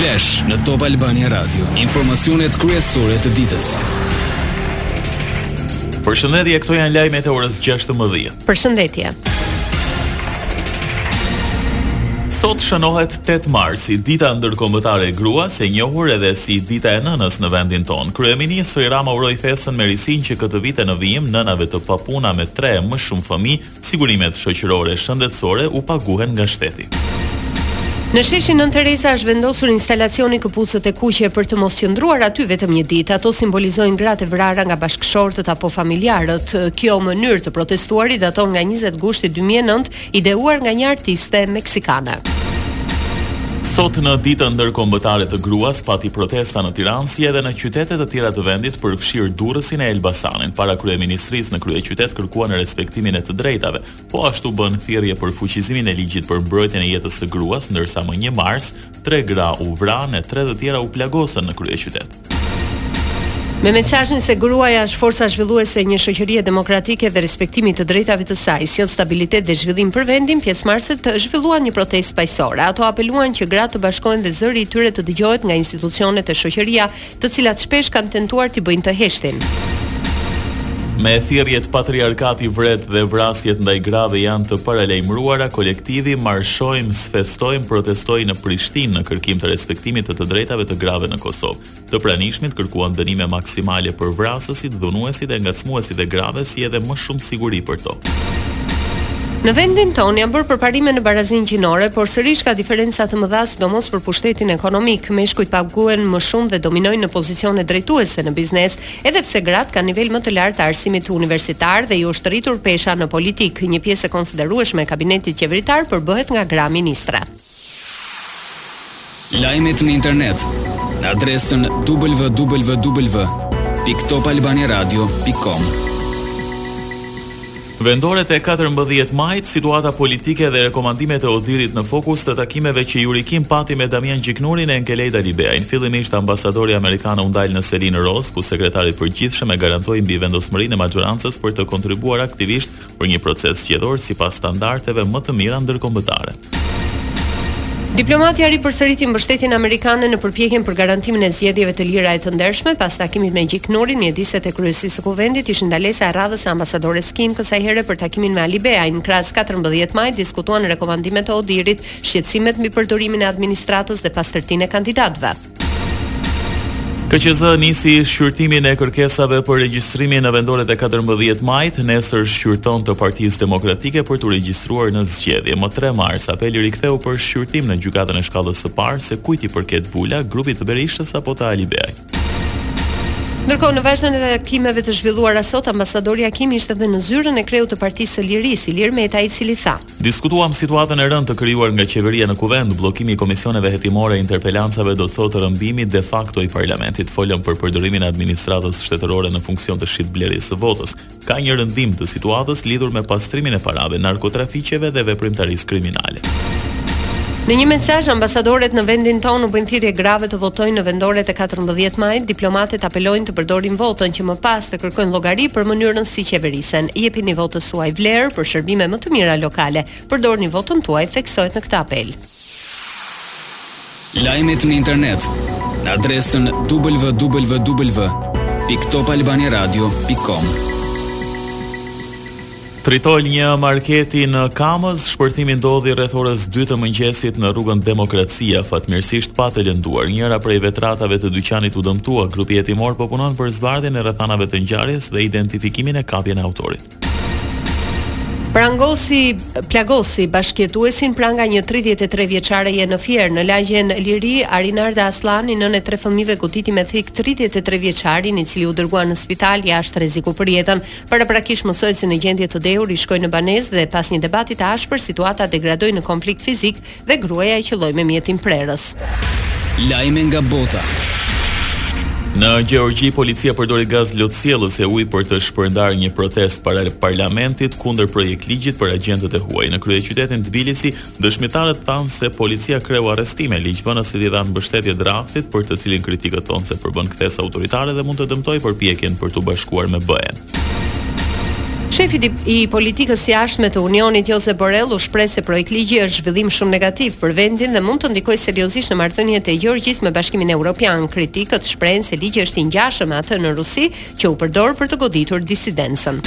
Flash në Top Albania Radio, informacionet kryesore të ditës. Përshëndetje, këto janë lajmet e orës 16. Përshëndetje. Sot shënohet 8 marsi, dita ndërkombëtare e gruas, e njohur edhe si dita e nënës në vendin tonë. Kryeministri Rama uroi festën me risinë që këtë vit e në vijim nënave të papuna me 3 e më shumë fëmijë Sigurimet shoqërore shëndetësore u paguhen nga shteti. Në sheshin Nënë Tereza është vendosur instalacioni Këpucët e kuqe për të mos qëndruar aty vetëm një ditë. Ato simbolizojnë gratë e vrara nga bashkëshortët apo familjarët. Kjo mënyrë e të protestuarit daton nga 20 gushti 2009, ideuar nga një artiste meksikane. Sot në Ditën Ndërkombëtare të Gruas pati protesta në Tiranë si edhe në qytete të tjera të vendit përfshirë Durrësin e Elbasanin para kryeministrisë në krye qytet kërkuan respektimin e të drejtave. Po ashtu bënë thirrje për fuqizimin e ligjit për mbrojtjen e jetës së gruas, ndërsa më një mars, tre gra u vranë e tre të tjera u plagosën në kryeqytet. Me mesazhin se gruaja është forca zhvilluese e një shoqërie demokratike dhe respektimi i të drejtave të saj, sjell stabilitet dhe zhvillim për vendin, pjesëmarrëset zhvilluan një protestë paqësore. Ato apeluan që gratë të bashkohen dhe zëri i tyre të dëgjohet nga institucionet e shoqëria, të cilat shpesh kanë tentuar t'i bëjnë të heshtin. Me thirrjet patriarkati vret dhe vrasjet ndaj grave janë të paralajmëruara, kolektivi marshojmë, s'festojmë, protestoi në Prishtinë në kërkim të respektimit të të drejtave të grave në Kosovë. Të pranishmit kërkuan dënime maksimale për vrasësit, dhunuesit e ngacmuesit e grave si edhe më shumë siguri për to. Në vendin tonë janë bërë përparime në barazinë gjinore, por sërish ka diferenca të mëdha sidomos për pushtetin ekonomik. Meshkujt paguhen më shumë dhe dominojnë në pozicione drejtuese në biznes, edhe pse gratë kanë nivel më të lartë të arsimit universitar dhe u është rritur pesha në politikë, një pjesë e konsiderueshme e kabinetit qeveritar përbëhet nga gra ministra. Lajmet në internet në adresën www.topalbaniaradio.com. Vendoret e katërmbëdhjetë majit, situata politike dhe rekomandimet e ODIR-it në fokus të takimeve që Yuri Kim pati me Damian Gjiknurin e Enkelejd Alibeajn. Fillimisht ambasadorja amerikane u ndal në selinë rozë, ku sekretari i përgjithshëm e garantoi mbi vendosmërinë e maxhorancës për të kontribuar aktivisht për një proces zgjedhor sipas standardeve më të mira ndërkombëtare. Diplomatja ripërsëriti mbështetjen amerikane në përpjekjen për garantimin e zgjedhjeve të lira e të ndershme pas takimit me Gjiknurin, mjediset e kryesisë së Kuvendit ishin ndalesa e radhës së ambasadores Kim kësaj here për takimin me Alibeajn, krahas 14 majit diskutuan rekomandimet e ODIHR-it, shqetësimet mbi përdorimin e administratës dhe pastërtinë e kandidatëve. KQZ nisi shqyrtimin e kërkesave për regjistrimin në vendoret e katërmbëdhjetë majit, nesër shqyrton të Partisë Demokratike për t'u regjistruar në zgjedhje. Më tre mars, Apeli riktheu për shqyrtim në Gjykatën e Shkallës së Parë se kujt i përket vula, grupit të Berishtës apo të Alibeajt. Ndërkohë, në vazhdën e takimeve të zhvilluara sot, ambasadorja Kim ishte edhe në zyrën e kreut të Partisë së Lirisë, Ilir Meta, i cili tha, Diskutuam situatën e rëndë të krijuar nga qeveria në Kuvend, bllokimi i komisioneve hetimore e interpelancave do të thotë rrëmbimi de facto i parlamentit. Folëm për përdorimin e administratës shtetërore në funksion të shitblerjes së votës. Ka një rëndim të situatës lidhur me pastrimin e parave, narkotrafikëve dhe veprimtarisë kriminale. Në një mesazh, ambasadoret në vendin tonë u bëjnë thirrje grave të votojnë në vendoret e 14 majit, diplomatet apelojnë të përdorin votën që më pas të kërkojnë llogari për mënyrën si qeveri Sen, jepini votës suaj vlerë për shërbime më të mira lokale. Përdorni votën tuaj, theksohet në këtë apel. Lajmet në internet në adresën www.topalbaniaradio.com. Tritol një marketi në Kamëz, shpërthimi ndodhi rreth orës 2 të mëngjesit në rrugën Demokracia, fatmirësisht pa të lënduar. Njëra prej vetratave të dyqanit u dëmtua, grupi hetimor po punon për zbardhjen e rrethanave të ngjarjes. dhe identifikimin e kapjen e autorit. Prangosi, plagosi bashkëjetuesin pranga një 33-vjeçareje në Fier, në lagjen Liri, Arinarda Asllani, nënë e tre fëmijëve goditi me thikë 33-vjeçarin, i cili u dërgua në spital jashtë rreziku për jetën. Paraprakisht mësohet se në gjendje të dehur i shkoi në banesë dhe pas një debati të ashpër situata degradoi në konflikt fizik Dhe gruaja e qëlloi me mjetin prerës. Lajme nga bota. Në Gjeorgji, policia përdori gaz lotsjellës e ujë për të shpërndarë një protestë para parlamentit kundër projektligjit për agjentët e huaj. Në kryeqytetin Tbilisi, dëshmitarët thanë se policia kreu arrestime, ligjvënësit i dhanë mbështetje draftit për të cilin kritikët thonë se përbën kthesë autoritare dhe mund të dëmtojë përpjekjen për t'u bashkuar me BE-në. Shefi i politikës së jashtme të Unionit, Josep Borrell, u shpreh se projektligji është zhvillim shumë negativ për vendin dhe mund të ndikojë seriozisht në marrëdhëniet e Gjeorgjisë me Bashkimin Evropian. Kritikët shprehen se ligji është i ngjashëm me atë në Rusi, që u përdor për të goditur disidencën.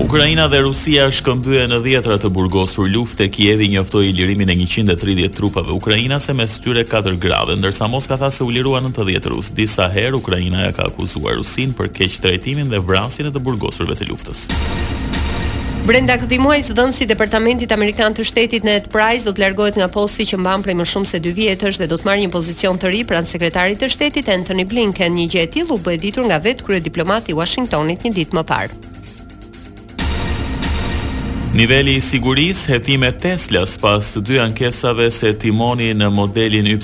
Ukraina dhe Rusia shkëmbyen dhjetëra të burgosur lufte, Kievi njoftoi lirimin e njëqind e tridhjetë trupave ukrainase, mes tyre katër grave, ndërsa Moska tha se u liruan nëntëdhjetë rusë. Disa herë Ukraina e ka akuzuar Rusinë për keqtrajtimin dhe vrasjen e të burgosurve të luftës. Brenda këtij muaji zëdhënësi i Departamentit Amerikan të Shtetit Ned Price do të largohet nga posti që mban prej më shumë se 2 vjetësh dhe do të marrë një pozicion të ri pranë sekretarit të Shtetit Antony Blinken. Një gjë e tillë u bë e ditur nga vetë kryediplomati i Washingtonit një ditë më parë. Niveli i sigurisë, hetime Tesla-s pas dy ankesave se timoni në modelin Y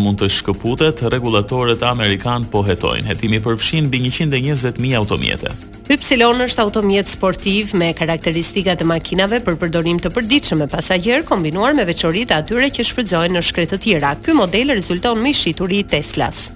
mund të shkëputet, rregullatorët amerikanë po hetojnë. Hetimi përfshin mbi 120.000 automjete. Y është automjet sportiv me karakteristika të makinave për përdorim të përditshëm me pasagjerë kombinuar me veçoritë e atyre që shfrytëzohen në shkretëtira. Ky model rezulton më i shituri i Tesla-s.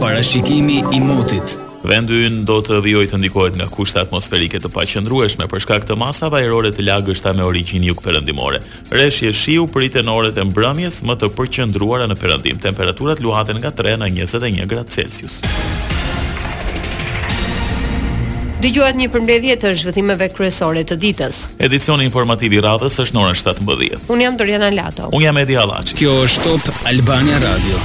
Parashikimi i motit. Vendi ynë do të vijojë të ndikohet nga kushte atmosferike të paqëndrueshme për shkak të masave ajrore të lagështa me origjinë jugperëndimore. Reshje shiu priten në orët e mbrëmjes më të përqendruara në perëndim. Temperaturat luhaten nga tre në njëzet e një gradë Celsius. Dëgjuat një përmbledhje të zhvillimeve kryesore të ditës. Edicioni informativ i radhës është në orën 17. Unë jam Doriana Lato. Unë jam Edi Hallaçi. Kjo është Top Albania Radio.